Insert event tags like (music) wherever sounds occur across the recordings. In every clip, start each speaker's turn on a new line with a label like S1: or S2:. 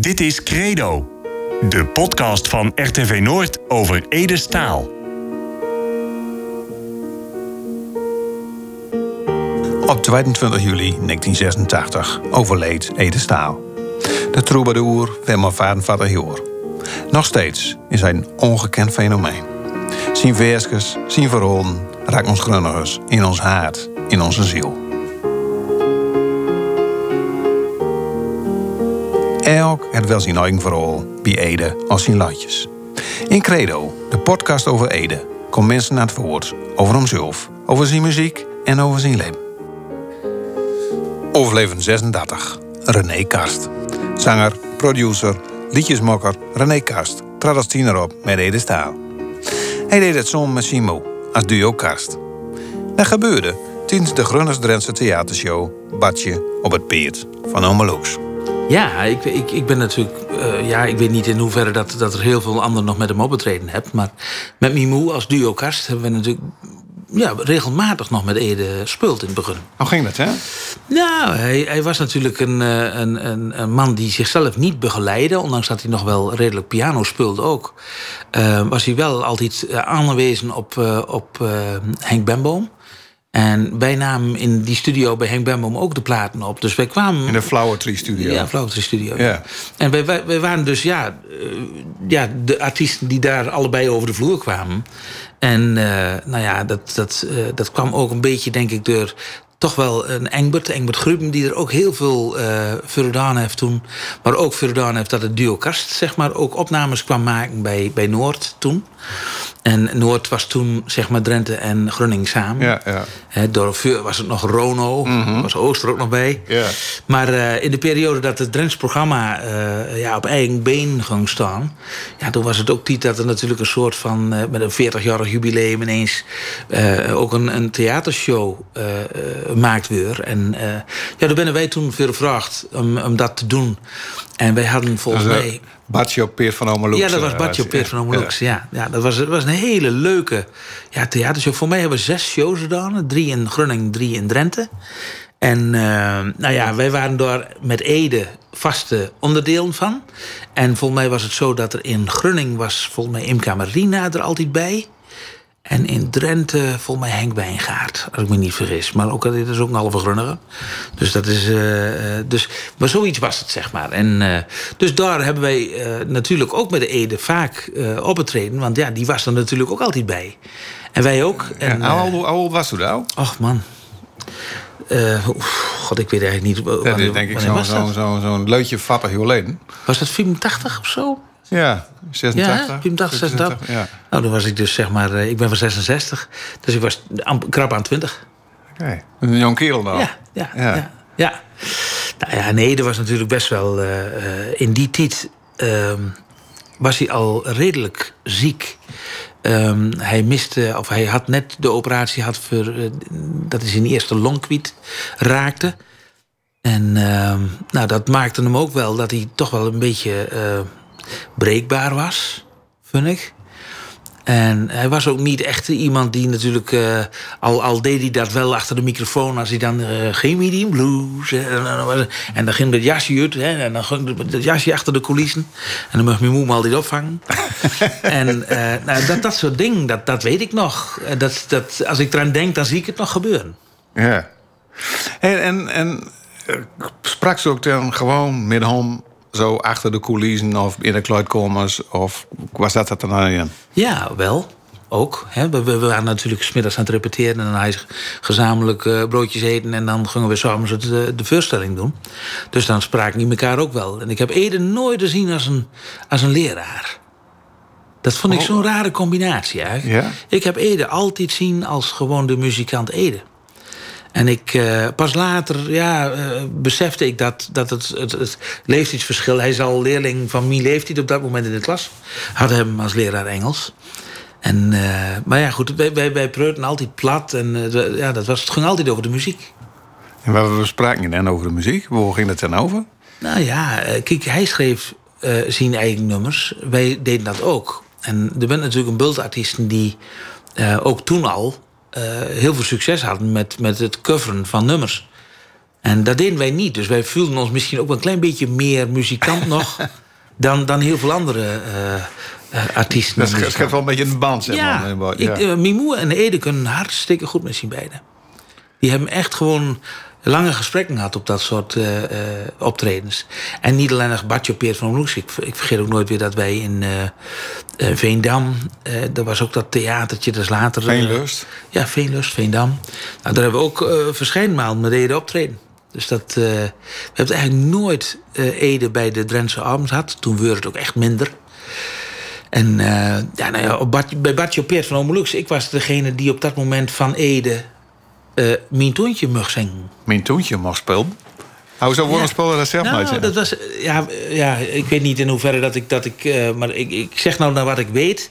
S1: Dit is Credo, de podcast van RTV Noord over Ede Staal.
S2: Op 22 juli 1986 overleed Ede Staal. De troubadour Wilma Vadenvader Joor. Nog steeds is hij een ongekend fenomeen. Zijn versjes, zijn verhalen raakt ons grunnigers in ons hart, in onze ziel. Elk het wel zijn eigen verhaal bij Ede als zijn latjes. In Credo, de podcast over Ede, komt mensen naar het woord over hemzelf, over zijn muziek en over zijn leven. Overleven 36, René Karst. Zanger, producer, liedjesmaker René Karst trad als tiener op met Ede Staal. Hij deed het samen met Simo als duo Karst. Dat gebeurde tijdens de Grunners Drentse theatershow Badje op het Peert van Omeloos.
S3: Ja, ik, ik, ik ben natuurlijk. eh, ja, ik weet niet in hoeverre dat, dat er heel veel anderen nog met hem opgetreden hebt. Maar met Mimou als duo kast hebben we natuurlijk. Ja, regelmatig nog met Ede speeld in het begin.
S2: Hoe ging dat, hè?
S3: Nou, hij, hij was natuurlijk een, eh, een, een, een man die zichzelf niet begeleidde. Ondanks dat hij nog wel redelijk piano speelde ook. eh, was hij wel altijd aangewezen op, op Henk Bemboom. En wij namen in die studio bij Henk Bemboom ook de platen op. Dus wij kwamen...
S2: In de Flower Tree Studio.
S3: Ja, Flauwtje Studio.
S2: Ja.
S3: En wij, wij, wij waren dus ja, eh, ja, de artiesten die daar allebei over de vloer kwamen. En eh, nou ja, dat, dat, eh, dat kwam ook een beetje, denk ik, door toch wel een Engbert, Engbert Gruben, die er ook heel veel eh voor gedaan heeft toen. Maar ook voor gedaan heeft dat het duo Kast, zeg maar, ook opnames kwam maken bij, bij Noord toen. En Noord was toen, zeg maar, Drenthe en Grunning samen.
S2: Ja, ja.
S3: Door vuur was het nog Rono, was Ooster ook nog bij.
S2: Ja.
S3: Maar eh, in de periode dat het Drents programma eh, ja, op eigen been ging staan... Ja, toen was het ook tijd dat er natuurlijk een soort van... eh, met een 40-jarig jubileum ineens ook een, een theatershow maakt weer. En ja, daar ben wij toen veel gevraagd om, om dat te doen. En wij hadden volgens
S2: eh,
S3: mij...
S2: Badje op Peert van Omeloos.
S3: Ja, dat was
S2: eh,
S3: Badje op Peert van Omeloos. Ja. Ja, dat, was, dat was een hele leuke ja, theatershow. Voor mij hebben we zes shows gedaan. Drie in Grunning, drie in Drenthe. En eh, nou ja, wij waren daar met Ede vaste onderdelen van. En volgens mij was het zo dat er in Grunning was... volgens mij Imca Marina er altijd bij. En in Drenthe volgens mij Henk Wijngaard, als ik me niet vergis. Maar ook, dit is ook een halve Grunniger. Dus dat is... eh, eh, dus, maar zoiets was het, zeg maar. En, eh, dus daar hebben wij natuurlijk ook met de Ede vaak opgetreden. Want ja, die was er natuurlijk ook altijd bij. En wij ook. En,
S2: Ja, hoe, oud- hoe oud was toen nou?
S3: Och man. Oef, God, ik weet eigenlijk niet.
S2: Dat
S3: wanneer-
S2: is denk ik zo'n zo, zo, zo'n leutje vattig geleden.
S3: was dat 84 of zo?
S2: Ja, 86.
S3: Ja, 84, 86.
S2: Ja,
S3: Nou, dan was ik dus zeg maar. eh, ik ben van 66. Dus ik was krap aan 20.
S2: oké. Een jong kerel dan.
S3: Ja, ja,
S2: Ja.
S3: ja. ja. Nou ja, nee, er was natuurlijk best wel... eh, eh, in die tijd ehm, was hij al redelijk ziek. Ehm, hij miste, of hij had net de operatie voor... eh, dat hij zijn eerste long kwijt raakte. En ehm, nou, dat maakte hem ook wel dat hij toch wel een beetje breekbaar was, vind ik. En hij was ook niet echt iemand die natuurlijk... eh, al, al deed hij dat wel achter de microfoon... als hij dan eh, geen medium blues... en, dan was- en dan ging het jasje uit... Hè, en dan ging het jasje achter de coulissen... en dan mocht mijn moe me altijd opvangen. (laughs) en eh, nou, dat, dat soort dingen, dat, dat weet ik nog. Dat, dat, als ik eraan denk, dan zie ik het nog gebeuren.
S2: Ja. En, en, en sprak ze ook dan gewoon met hem zo achter de coulissen of in de kluitkomers? Of was dat dat dan aan je?
S3: Ja, wel. Ook. Hè. We, we waren natuurlijk smiddags aan het repeteren... en dan hij gezamenlijk eh, broodjes eten... en dan gingen we samen zo de, de voorstelling doen. Dus dan spraken die elkaar ook wel. En ik heb Ede nooit gezien als een, als een leraar. Dat vond ik zo'n rare combinatie eigenlijk.
S2: Ja?
S3: Ik heb Ede altijd zien als gewoon de muzikant Ede. En ik, eh, pas later ja, eh, besefte ik dat, dat het, het, het leeftijdsverschil... Hij is al leerling van mijn leeftijd op dat moment in de klas. Had hem als leraar Engels. En, eh, maar ja, goed, wij, wij, wij preuten altijd plat. En ja, dat was, het ging altijd over de muziek.
S2: En waar we spraken dan over de muziek? Hoe ging het dan over?
S3: Nou ja, kijk, hij schreef zijn eigen nummers. Wij deden dat ook. En er bent natuurlijk een bult artiesten die ook toen al heel veel succes hadden met, met het coveren van nummers. En dat deden wij niet. Dus wij voelden ons misschien ook een klein beetje meer muzikant (laughs) nog... dan, dan heel veel andere uh, uh, artiesten.
S2: Dat schept wel een beetje een band, zeg
S3: ja, maar. Ja. Ik, uh, Mimoe en Ede kunnen hartstikke goed met zien beiden. Die hebben echt gewoon lange gesprekken gehad op dat soort uh, uh, optredens. En niet alleen nog Bartje Peert van Roes. Ik, ik, vergeet ook nooit weer dat wij in uh, Veendam... daar was ook dat theatertje, dat is later...
S2: Veenlust?
S3: ja, Veenlust, Veendam. Nou, daar hebben we ook uh, verschijnmaal met Ede optreden. Dus dat, we hebben eigenlijk nooit Ede bij de Drentse Abend gehad. Toen werd het ook echt minder. En ja, nou ja, op Bart, bij Bartje Peert van Omelux... ik was degene die op dat moment van Ede uh, Mijn Toontje mag zingen.
S2: Mijn Toontje mag spelen? Hoe zou worden ja. spelen dat zelf
S3: nou, dat was, ja, ja, ik weet niet in hoeverre dat ik... Dat ik uh, maar ik, ik zeg nou naar wat ik weet...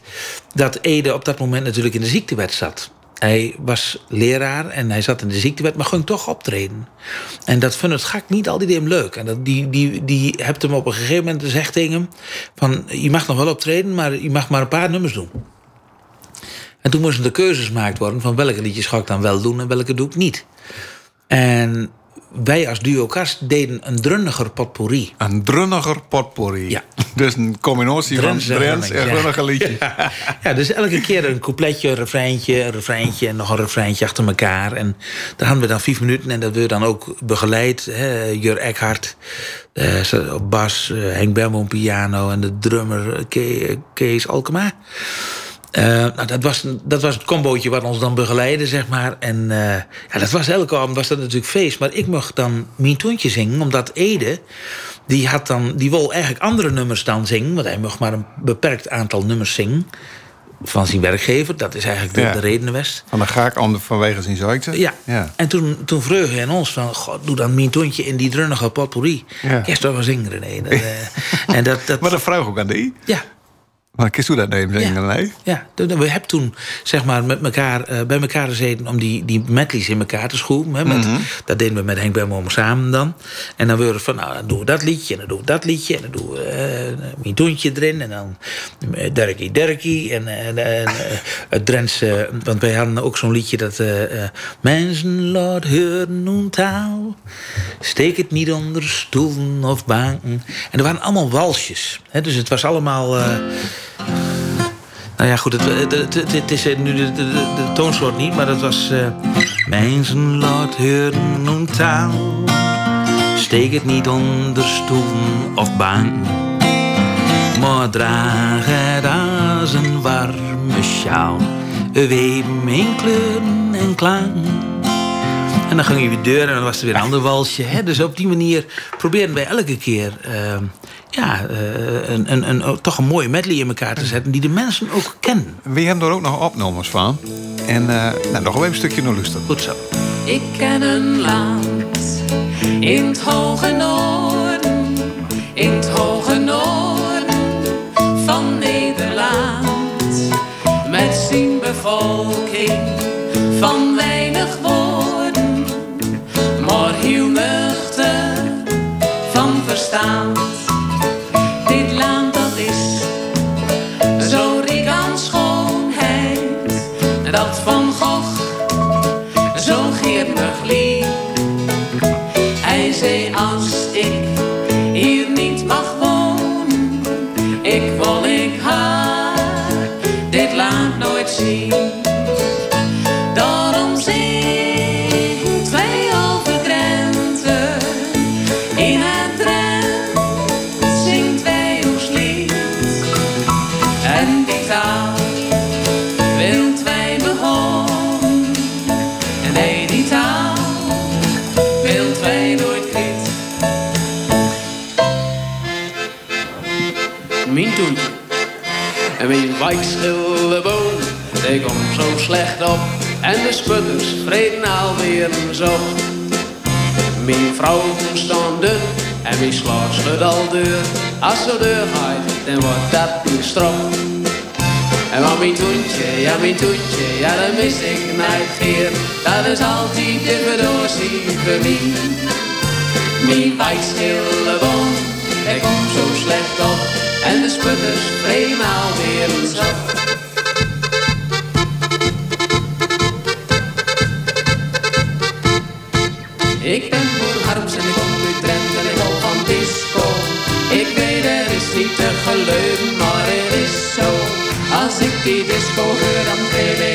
S3: dat Ede op dat moment natuurlijk in de ziektewet zat. Hij was leraar en hij zat in de ziektewet, maar ging toch optreden. En dat vond het gak niet altijd hem leuk. En dat, die, die, die hebt hem op een gegeven moment gezegd tegen hem... van, je mag nog wel optreden, maar je mag maar een paar nummers doen. En toen moesten de keuzes gemaakt worden van welke liedjes ga ik dan wel doen en welke doe ik niet. En wij als duo Kast deden een drunniger potpourri.
S2: Een drunniger potpourri.
S3: Ja. (laughs)
S2: Dus een combinatie van Drents en drunniger liedje.
S3: Ja. (laughs) ja. dus elke keer een coupletje, een refreintje, een refreintje en nog een refreintje achter elkaar. En daar hadden we dan vijf minuten en dat werd dan ook begeleid. Hè, Jur Eckhart uh, op bas, uh, Henk Bermo piano en de drummer Kees Alkema. Uh, nou, dat, was, dat was het combootje wat ons dan begeleidde, zeg maar. En uh, ja, dat was elke avond was dat natuurlijk feest. Maar ik mocht dan mijn toontje zingen, omdat Ede... die, had dan, die wil eigenlijk andere nummers dan zingen... want hij mocht maar een beperkt aantal nummers zingen van zijn werkgever. Dat is eigenlijk de, ja. de reden geweest.
S2: Van de gaak vanwege zijn ziekte?
S3: Ja. ja. En toen, toen vroeg hij aan ons van... God, doe dan mijn toontje in die drunnige potpourri. Ja. Eerst toch wel zingen, René. Dat, uh, (laughs) en dat, dat...
S2: Maar dat vraag ook aan die?
S3: Ja.
S2: Maar u dat nemen,
S3: ja.
S2: nee?
S3: Ja, we hebben toen zeg maar, met elkaar, uh, bij elkaar gezeten om die, die medleys in elkaar te schroeven. Hè, met, mm -hmm. Dat deden we met Henk Bermo samen dan. En dan we van, nou, dan doen we dat liedje en dan doen we dat liedje. En dan doen we uh, mijn toontje erin. En dan uh, Derkie Derkie. En, en het Drentse, want wij hadden ook zo'n liedje dat... Mensen laat horen hun taal. Steek het niet onder stoelen of banken. En er waren allemaal walsjes. Hè, dus het was allemaal... Nou ja, goed, het, is nu de, de, toonsoort niet, maar dat was... Uh, Mensen laat horen hun taal. Steek het niet onder stoelen of banken. Maar draag het als een warme sjaal. Weven in kleuren en klank. En dan ging je weer deur en dan was er weer een ander walsje. Hè? Dus op die manier probeerden wij elke keer... Uh, ja, uh, een, een, een, toch een mooie medley in elkaar te zetten... die de mensen ook kennen.
S2: We hebben er ook nog opnames van. En uh, nou, nog even een stukje naar lusten.
S3: Goed zo.
S4: Ik ken een land in het hoge noorden. In het hoge noorden van Nederland. Met zijn bevolking van weinig woorden. Heel nuchter van verstand.
S5: En wie wijkstille boom, die komt zo slecht op. En de sputters vreden alweer zo. Mijn vrouw staan dun en wie slaat slut al deur. Als ze deur gaat, dan wordt dat een strop. En wat mijn toentje, ja mijn toentje, ja dat mis ik nooit keer. Dat is altijd de verdoorzie voor mij. Mijn wijkstille boom, die komt zo slecht op en de sputters tweemaal weer een af. Ik ben voor
S4: Harms en ik kom uit Trent en ik hou van disco. Ik weet er is niet te geloven, maar er is zo. Als ik die disco hoor, dan kreeg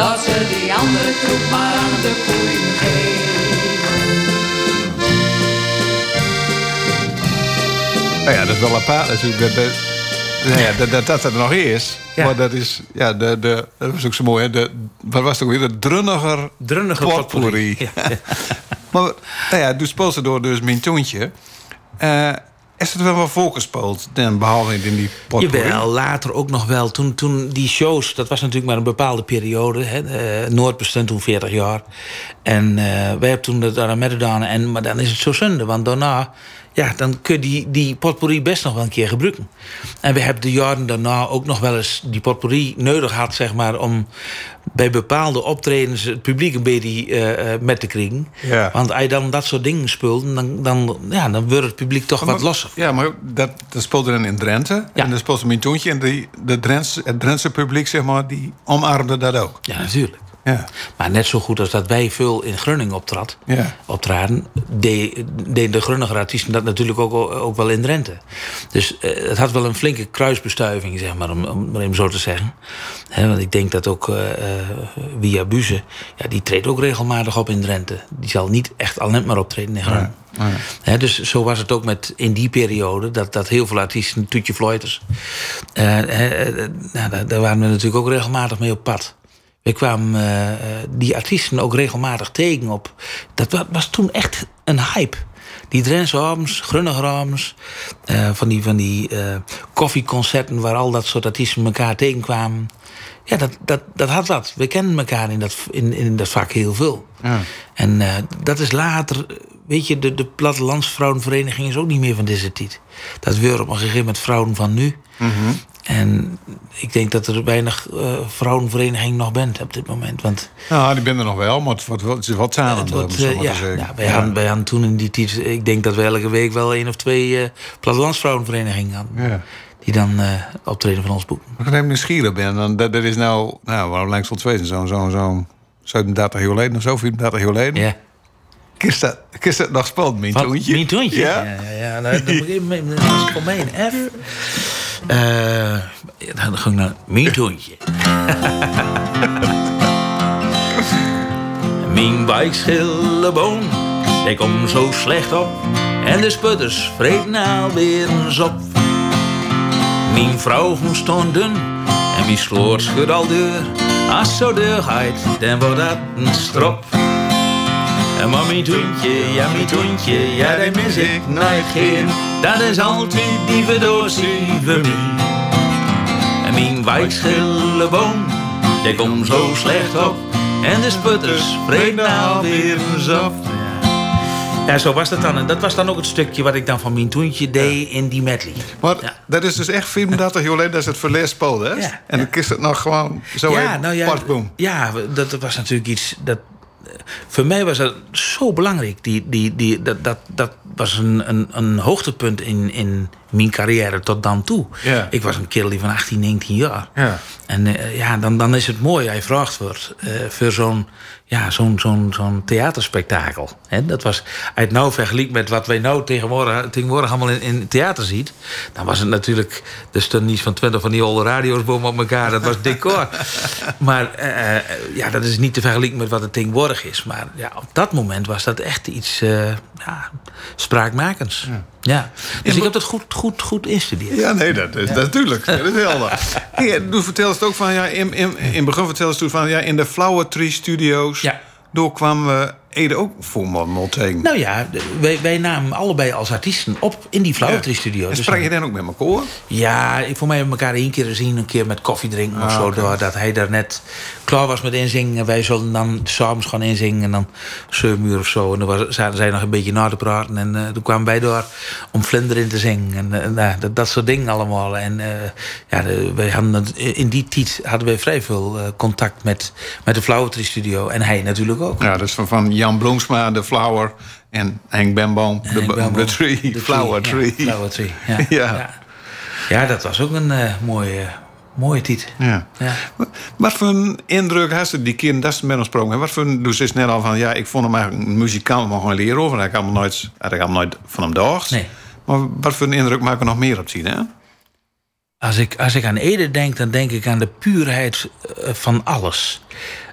S4: Laat ze die andere troep maar aan de koeien geven.
S2: Nou ja, dat is wel apart natuurlijk. Dat, dat, nou ja, dat, dat, dat er nog is.
S3: Ja.
S2: Maar dat is, ja, de, de, dat was ook zo mooi. Hè? De, wat was het ook weer? De drunniger
S3: Drunnige
S2: potpourri.
S3: potpourri. (laughs)
S2: maar nou ja, toen speelde ze door dus mijn toontje. Eh, is het wel wat volgespeeld, dan behalve in die potpourri?
S3: Jawel, later ook nog wel. Toen, toen die shows, dat was natuurlijk maar een bepaalde periode. Hè. Eh, Noord toen 40 jaar. En eh, wij hebben toen dat daar met gedaan. En, maar dan is het zo zonde, want daarna... Ja, dan kun je die, die potpourri best nog wel een keer gebruiken. En we hebben de jaren daarna ook nog wel eens die potpourri nodig gehad, zeg maar, om bij bepaalde optredens het publiek een beetje eh, eh, met te krijgen.
S2: Ja.
S3: Want als je dan dat soort dingen speelt, dan, dan, ja, dan wordt het publiek toch wat losser.
S2: Ja, maar dat, dat speelde dan in Drenthe.
S3: Ja.
S2: En dat speelde mijn toontje. En die, de Drentse, het Drentse publiek, zeg maar, die omarmde dat ook.
S3: Ja, natuurlijk.
S2: Ja.
S3: Maar net zo goed als dat wij veel in Groningen optrad,
S2: Ja.
S3: optraden, de- deden de Grunniger artiesten dat natuurlijk ook, ook wel in Drenthe. Dus eh, het had wel een flinke kruisbestuiving, zeg maar, om, om maar even zo te zeggen. Want ik denk dat ook eh eh, Via Buze, ja, die treedt ook regelmatig op in Drenthe. Die zal niet echt al net maar optreden in Groningen. Hè, dus zo was het ook met in die periode dat, dat heel veel artiesten, Toetje Floyters, nou, daar, daar waren we natuurlijk ook regelmatig mee op pad. We kwamen eh, eh, die artiesten ook regelmatig tegen op. Dat wa- was toen echt een hype. Die Drentse avonds, Grunniger avonds, eh, van die, van die koffieconcerten waar al dat soort artiesten elkaar tegenkwamen. Ja, dat, dat, dat had wat. We kennen elkaar in dat, in, in dat vak heel veel.
S2: Ja.
S3: En dat is later, weet je, de, de Plattelandsvrouwenvereniging is ook niet meer van deze tijd. Dat weer op een gegeven moment vrouwen van nu. En ik denk dat er weinig eh vrouwenvereniging nog bent op dit moment. Want
S2: Nou, die ben er nog wel, maar het, wordt is wat samen.
S3: het wordt, eh, ja, wij, Hadden, wij hadden toen in die tijd, ik denk dat we elke week wel één of twee eh Plattelandsvrouwenverenigingen hadden.
S2: Ja.
S3: Die dan optreden van ons boek.
S2: Als ik even nieuwsgierig ben, dan dat, dat is nou, nou waarom lijkt het wel zo'n zo'n zo'n 37 jaar geleden of zo, 34 jaar geleden.
S3: Ja.
S2: Kist dat, kist dat nog spannend, mijn
S3: Wat?
S2: toontje?
S3: Mijn toontje?
S2: Ja.
S3: ja, ja, ja nou, dan moet ik even kom heen. F. Eh, dan ik naar (laughs) mijn toontje. mijn wijkschilleboom, die komt zo slecht op. En de sputters vreten alweer eens op. Mijn vrouw stond dun en wie sloot schud al deur. Als zo deur gaat, dan wordt dat een strop. En maar mijn toentje, ja mijn toentje, ja dat mis ik nooit geen. Dat is altijd die verdozie voor mij. En mijn wijkschilleboom, die komt zo slecht op. En de sputters vreten alweer eens op. Ja, zo was dat dan. En dat was dan ook het stukje wat ik dan van mijn toentje deed in die medley.
S2: Maar
S3: Ja.
S2: dat is dus echt 34 jaar geleden dat is het verleerd speelde, hè?
S3: Ja,
S2: En dan kist het nog gewoon zo even
S3: nou ja,
S2: partboom.
S3: ja, dat was natuurlijk iets dat. Voor mij was dat zo belangrijk. Die, die, die, dat, dat, dat was een, een, een hoogtepunt in, in mijn carrière tot dan toe. Ik was een kerel die van 18, 19 jaar.
S2: Ja.
S3: En eh, ja, dan, dan is het mooi je vraagt wordt eh, voor zo'n ja, zo'n zo'n zo'n theaterspektakel. Hè, dat was, het nou vergelijkt met wat wij nou tegenwoordig, tegenwoordig allemaal in, in theater ziet... dan was het natuurlijk... Stond niet van twintig van die oude radio's boven op elkaar. Dat was decor. (laughs) maar eh, ja, dat is niet te vergelijken met wat het tegenwoordig is. Maar ja, op dat moment was dat echt iets ja, spraakmakends. Ja. Dus ik heb dat goed, goed, goed instudeerd.
S2: Ja, nee, dat is natuurlijk. (laughs) Dat is helder. Hey, toen vertelde het ook van, ja, in, in, in het begin vertelde ze toen van, ja, in de Flower Tree Studios,
S3: Ja.
S2: door kwamen we Ede ook Mol tegen.
S3: Nou ja, wij, wij namen allebei als artiesten op in die Flauwetry Studio.
S2: En
S3: Dus
S2: sprak je dan ook met elkaar?
S3: Ja, ik, voor mij hebben we elkaar één keer gezien, een keer met koffie drinken of zo. Doordat hij daar net klaar was met inzingen. En wij zullen dan s'avonds gaan inzingen. En dan zeven uur of zo. En dan was, zaten zij nog een beetje na te praten. En eh, toen kwamen wij door om Vlinder in te zingen. En eh, nou, dat, dat soort dingen allemaal. En eh, ja, de, wij hadden, in die tijd hadden wij vrij veel contact met, met de Flauwetry Studio. En hij natuurlijk ook.
S2: Ja, dus van, van Jan Bloemsma, de Flower, en Henk Benboom, de,
S3: Henk Belboom,
S2: de Tree,
S3: de
S2: Flower
S3: ja,
S2: Tree.
S3: Flower Tree, ja. (laughs)
S2: Ja.
S3: ja. Ja, dat was ook een eh, mooie, Mooie titel.
S2: Ja.
S3: Ja.
S2: Wat voor een indruk had ze die keer dat ze met ons sprongen? Wat voor een, dus is net al van, ja, ik vond hem eigenlijk een muzikant, maar gewoon leren over. Ik had hem nooit, had ik hem nooit van hem dacht.
S3: Nee.
S2: Maar wat voor een indruk maken we nog meer op zien, hè?
S3: Als ik, als ik aan Ede denk, dan denk ik aan de puurheid eh, van alles.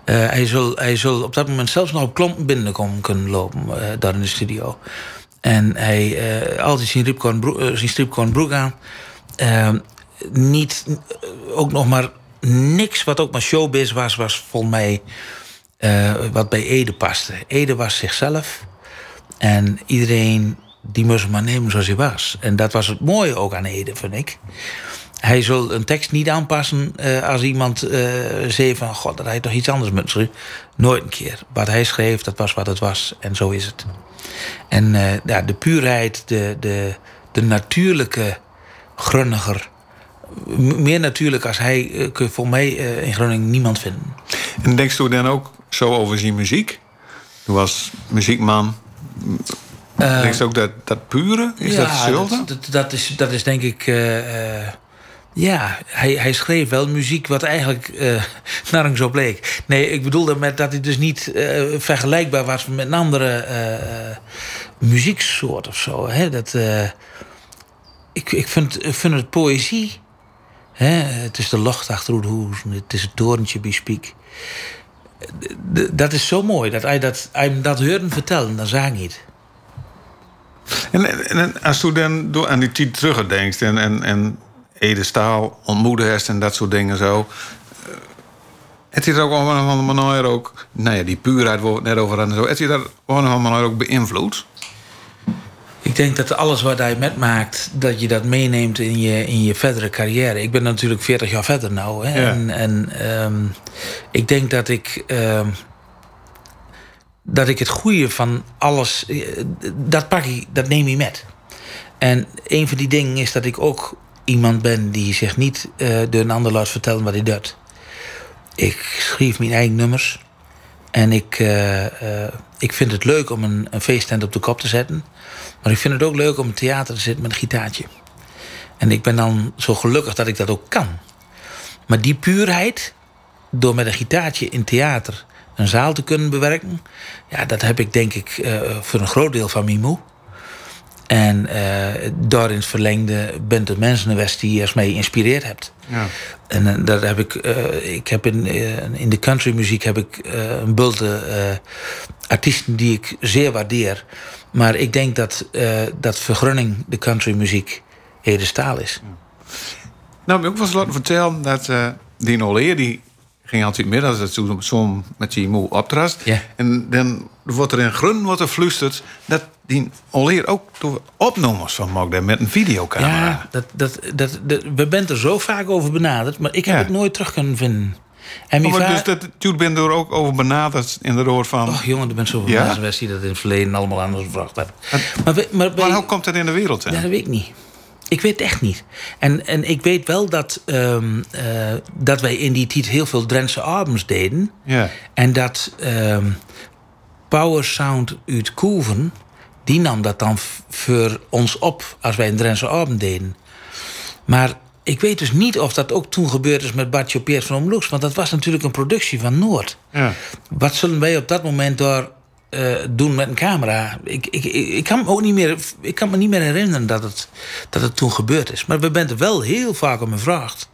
S3: Eh, hij, zal, hij zal op dat moment zelfs nog op klompen binnenkomen kunnen lopen, eh, daar in de studio. En hij eh altijd zijn, ripcorn broek, zijn stripcorn broek aan. Niet, ook nog maar niks wat ook maar showbiz was, was volgens mij wat bij Ede paste. Ede was zichzelf. En iedereen die moest maar nemen zoals hij was. En dat was het mooie ook aan Ede, vind ik. Hij zal een tekst niet aanpassen eh, als iemand eh zei van... God, dat hij toch iets anders moet schrijven. Nooit een keer. Wat hij schreef, dat was wat het was. En zo is het. En eh, ja, de puurheid, de, de, de natuurlijke grunniger... meer natuurlijk als hij, kun je voor mij in Groningen niemand vinden.
S2: En denkst u dan ook zo over zijn muziek? U was muziekman. denkst u ook dat, dat pure? Is dat hetzelfde?
S3: Dat, dat, dat is, dat is denk ik. Ja, hij, hij schreef wel muziek wat eigenlijk eh nergens op leek. Nee, ik bedoelde met dat hij dus niet eh, vergelijkbaar was met een andere eh, muzieksoort of zo. Hè? Dat, ik, ik, vind, ik vind het poëzie. Hè? Het is de locht achter de hoes, het is het torentje bespiek. Dat is zo mooi dat hij dat, hij dat hoorde vertellen, dan zag hij het.
S2: En, en, als u dan door aan die tijd terugdenkt en, en, en Ede Staal en dat soort dingen zo. eh, Het is ook op een of andere manier ook, nou ja, die puurheid het net over en zo. Het is dat op een of andere manier ook beïnvloed.
S3: Ik denk dat alles wat hij metmaakt, dat je dat meeneemt in je, in je verdere carrière. Ik ben natuurlijk 40 jaar verder nou. Hè?
S2: Ja.
S3: En, en ehm, ik denk dat ik. ehm, dat ik het goede van alles. eh, Dat pak ik, dat neem je met. En een van die dingen is dat ik ook iemand ben die zich niet eh, door een ander laat vertellen wat hij doet. Ik schreef mijn eigen nummers. En ik, eh, eh, ik vind het leuk om een, een feesttent op de kop te zetten. Maar ik vind het ook leuk om in theater te zitten met een gitaartje. En ik ben dan zo gelukkig dat ik dat ook kan. Maar die puurheid, door met een gitaartje in theater een zaal te kunnen bewerken... ja, dat heb ik denk ik voor een groot deel van Mimo. En eh daar in het verlengde bent het mensen geweest die je eens mee geïnspireerd hebt.
S2: Ja.
S3: En daar heb ik, eh, ik heb in, in de countrymuziek heb ik een bulte artiesten die ik zeer waardeer. Maar ik denk dat, dat vergrunning de countrymuziek Ede Staal is.
S2: Nou, ik eens laten vertellen dat die Oleer, die ging altijd middag, dat zo, zo met die moe optrast.
S3: Ja.
S2: En dan wordt er in grun wordt er fluisterd dat die Oleer ook door opnames van maakt met een videocamera.
S3: Ja, dat, dat, dat, dat, we bent er zo vaak over benaderd, maar ik heb
S2: Ja.
S3: het nooit terug kunnen vinden. En mijn
S2: maar dus dat toen ben er ook over benaderd in de rood van.
S3: Och jongen, er zijn zoveel
S2: Ja?
S3: mensen die dat in het verleden allemaal anders gevraagd hebben. Maar, we- maar,
S2: maar hoe komt dat in de wereld? Hè?
S3: Ja, dat weet ik niet. Ik weet het echt niet. En, en ik weet wel dat, ehm, eh, dat wij in die tijd heel veel Drentse albums deden.
S2: Ja.
S3: En dat ehm, Power Sound uit Koeven... die nam dat dan voor ons op als wij een Drentse album deden. Maar ik weet dus niet of dat ook toen gebeurd is met Bartje Peers van Omloeks... want dat was natuurlijk een productie van Noord.
S2: Ja.
S3: Wat zullen wij op dat moment daar eh, doen met een camera? Ik, ik, ik, kan me ook niet meer, ik kan me niet meer herinneren dat het, dat het toen gebeurd is. Maar we zijn er wel heel vaak om gevraagd.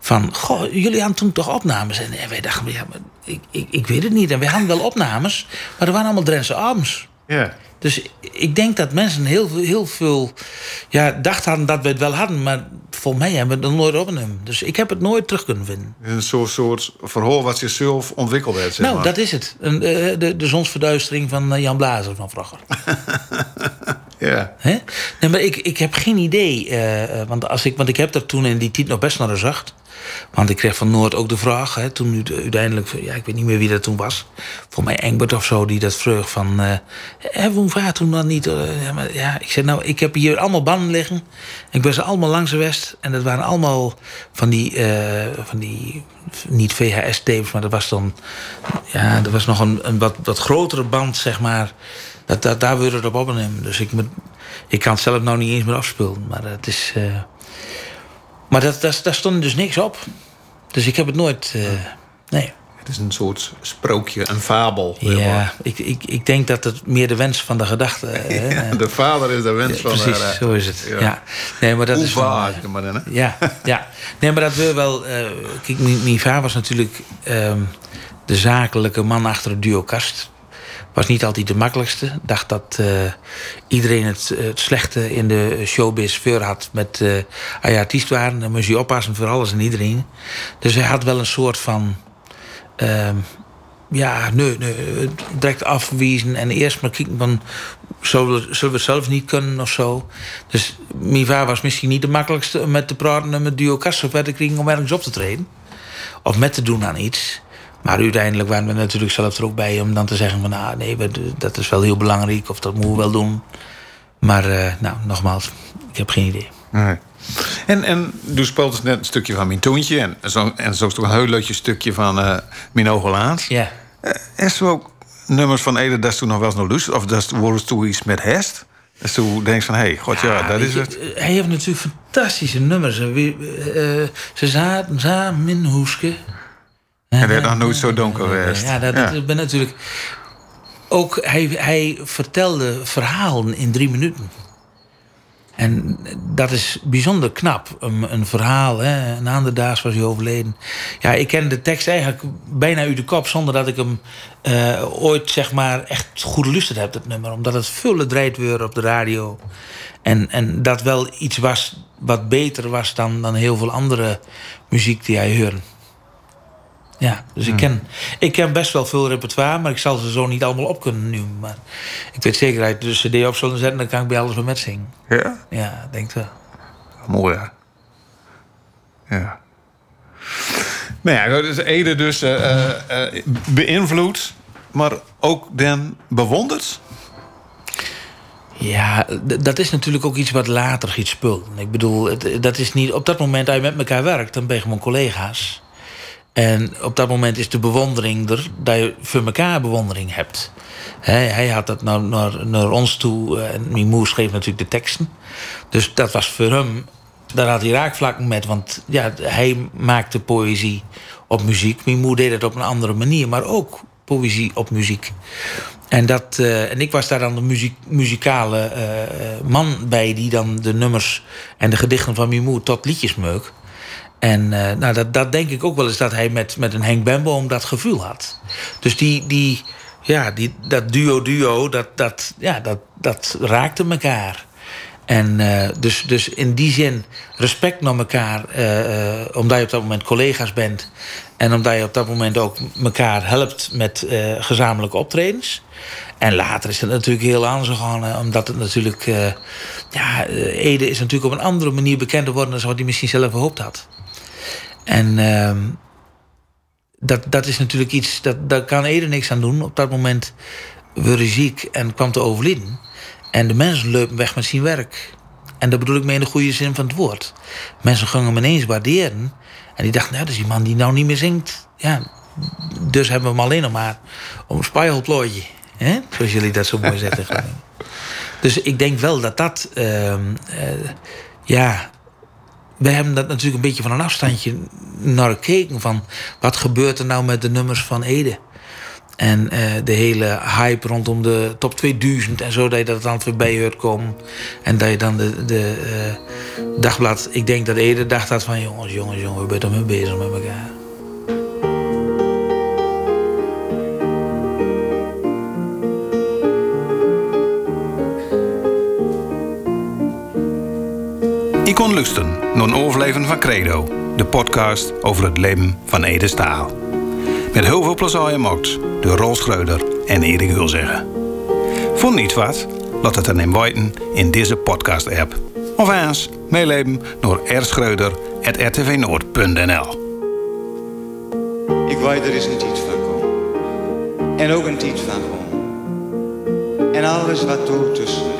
S3: Van, goh, jullie hadden toen toch opnames? En, en wij dachten, ja, maar ik, ik, ik weet het niet. En wij hadden wel opnames, maar er waren allemaal Drentse albums.
S2: Ja.
S3: Dus ik denk dat mensen heel, veel- heel veel ja, dacht hadden dat we het wel hadden. Maar volgens mij hebben we het nooit opgenomen. Dus ik heb het nooit terug kunnen vinden.
S2: Een soort, soort verhaal wat zichzelf ontwikkeld heeft. Zeg
S3: Nou,
S2: maar.
S3: dat is het. Een, eh, de, de zonsverduistering van eh, Jan Blazer van vroeger. (laughs)
S2: Ja.
S3: Hè? Nee, maar ik, ik heb geen idee. eh, eh, want, als ik, want ik heb er toen in die tijd nog best naar gezocht. Want ik kreeg van Noord ook de vraag. Hè, toen uiteindelijk, ja, ik weet niet meer wie dat toen was. Voor mij Engbert of zo, die dat vroeg van. hebben we toen dan niet? eh, ja, maar, ja, ik zei nou, ik heb hier allemaal banden liggen. Ik ben ze allemaal langs geweest. En dat waren allemaal van die. van die niet VHS-tapes, maar dat was dan. Ja, er was nog een, een wat, wat grotere band, zeg maar. Dat, dat, daar wilde het op opnemen. Dus ik, moet, ik kan het zelf nou niet eens meer afspelen. Maar het is. eh, Maar dat, dat, daar stond dus niks op. Dus ik heb het nooit... Uh, nee.
S2: Het is een soort sprookje, een fabel.
S3: Ja, ik, ik, ik denk dat het meer de wens van de gedachte... (laughs)
S2: Ja, de vader is de wens van
S3: precies,
S2: de...
S3: zo is het. Ja. Nee, maar dat
S2: Hoe
S3: is van,
S2: vaak, maar dan, hè?
S3: Ja, (laughs) ja. Nee, maar dat wil wel... Uh, kijk, mijn, mijn vader was natuurlijk um, de zakelijke man achter het duo Kast. Was niet altijd de makkelijkste. Dacht dat uh, iedereen het, het, slechte in de showbiz voor had met uh, ah ja, artiest waren. Dan moest je oppassen voor alles en iedereen. Dus hij had wel een soort van... Um, ja, nee, nee, direct afwijzen en eerst maar kijken van... Zullen we, het zelf niet kunnen of zo? Dus mijn vader was misschien niet de makkelijkste om met te praten... en met duo op te krijgen om ergens op te treden. Of met te doen aan iets. Maar uiteindelijk waren we natuurlijk zelf er ook bij om dan te zeggen van... nou, nee, dat is wel heel belangrijk of dat moeten we wel doen. Maar uh, nou, nogmaals, ik heb geen idee.
S2: Nee. En, en speelt dus net een stukje van mijn toontje... en zo, en zo een heel leuk stukje van uh, mijn Ogelaans.
S3: Ja.
S2: Uh, is er ook nummers van Ede dat toen nog wel eens nog lust... of dat wordt toen iets met hest? Dus toen denk je van, hé, hey, god ja, ja dat is het.
S3: Hij heeft natuurlijk fantastische nummers. Uh, ze zaten samen in Hoeske...
S2: En werd nog nooit zo donker geweest.
S3: Ja, dat, ja. ben natuurlijk. Ook hij, hij vertelde verhalen in drie minuten. En dat is bijzonder knap. Een, een verhaal, hè. een andere dag was hij overleden. Ja, ik ken de tekst eigenlijk bijna uit de kop... zonder dat ik hem uh, ooit zeg maar echt goed geluisterd heb, dat nummer. Omdat het veel draait weer op de radio. En, en dat wel iets was wat beter was dan, dan heel veel andere muziek die hij hoorde. Ja, dus ik, ken, ik ken best wel veel repertoire, maar ik zal ze zo niet allemaal op kunnen nu. Maar ik weet zeker dat je de CD op zullen zetten, dan kan ik bij alles wel met zingen.
S2: Ja?
S3: Ja, denk wel.
S2: Mooi, hè? Ja. Nou ja, dus Ede dus uh, uh, beïnvloed, maar ook dan bewonderd?
S3: Ja, dat is natuurlijk ook iets wat later iets spul. Ik bedoel, dat is niet op dat moment dat je met elkaar werkt, dan ben je gewoon collega's. En op dat moment is de bewondering er dat je voor elkaar bewondering hebt. Hij, had dat naar, naar, naar ons toe. En mijn schreef natuurlijk de teksten. Dus dat was voor hem. Daar had hij raakvlakken met. Want ja, hij maakte poëzie op muziek. Mijn deed het op een andere manier. Maar ook poëzie op muziek. En, dat, uh, en ik was daar dan de muzikale uh, man bij... die dan de nummers en de gedichten van moeder tot liedjes meuk. En uh, nou, dat, dat denk ik ook wel eens dat hij met, met een Henk Bemboom dat gevoel had. Dus die, die, ja, die, dat duo-duo, dat, dat, ja, dat, dat raakte elkaar. En uh, dus, dus in die zin respect naar elkaar, uh, uh, omdat je op dat moment collega's bent. En omdat je op dat moment ook elkaar helpt met gezamenlijke optredens. En later is het natuurlijk heel anders gegaan, omdat het natuurlijk. ja, Ede is natuurlijk op een andere manier bekend geworden dan wat hij misschien zelf gehoopt had. En uh, dat, dat is natuurlijk iets, dat, daar kan Ede niks aan doen. Op dat moment werd hij ziek en kwam te overlijden. En de mensen lopen weg met zijn werk. En dat bedoel ik mee in de goede zin van het woord. Mensen gingen hem ineens waarderen. En die dachten, nou, dat is die man die nou niet meer zingt. Ja, dus hebben we hem alleen nog maar om een spijlplooitje. Hè? Zoals jullie dat zo mooi zeggen. (laughs) dus ik denk wel dat dat... Uh, uh, ja, we hebben dat natuurlijk een beetje van een afstandje naar gekeken. Van wat gebeurt er nou met de nummers van Ede? En uh, de hele hype rondom de top 2000 en zo, dat je dat dan voorbij hoort komen. En dat je dan de, de uh, dagblad, ik denk dat Ede dacht dat van jongens, jongens, jongens, we zijn ermee bezig met elkaar.
S2: Kon lusten een overleven van Credo, de podcast over het leven van Ede Staal. Met heel veel plezier gemaakt door Rolf Schreuder en Erik Hulzeggen. Vond niet wat? Laat het dan in in deze podcast-app. Of eens meeleven naar rschreuder.rtvnoord.nl
S6: Ik weet er is een tijd van komen. En ook een tijd van gewoon. En alles wat er tussen.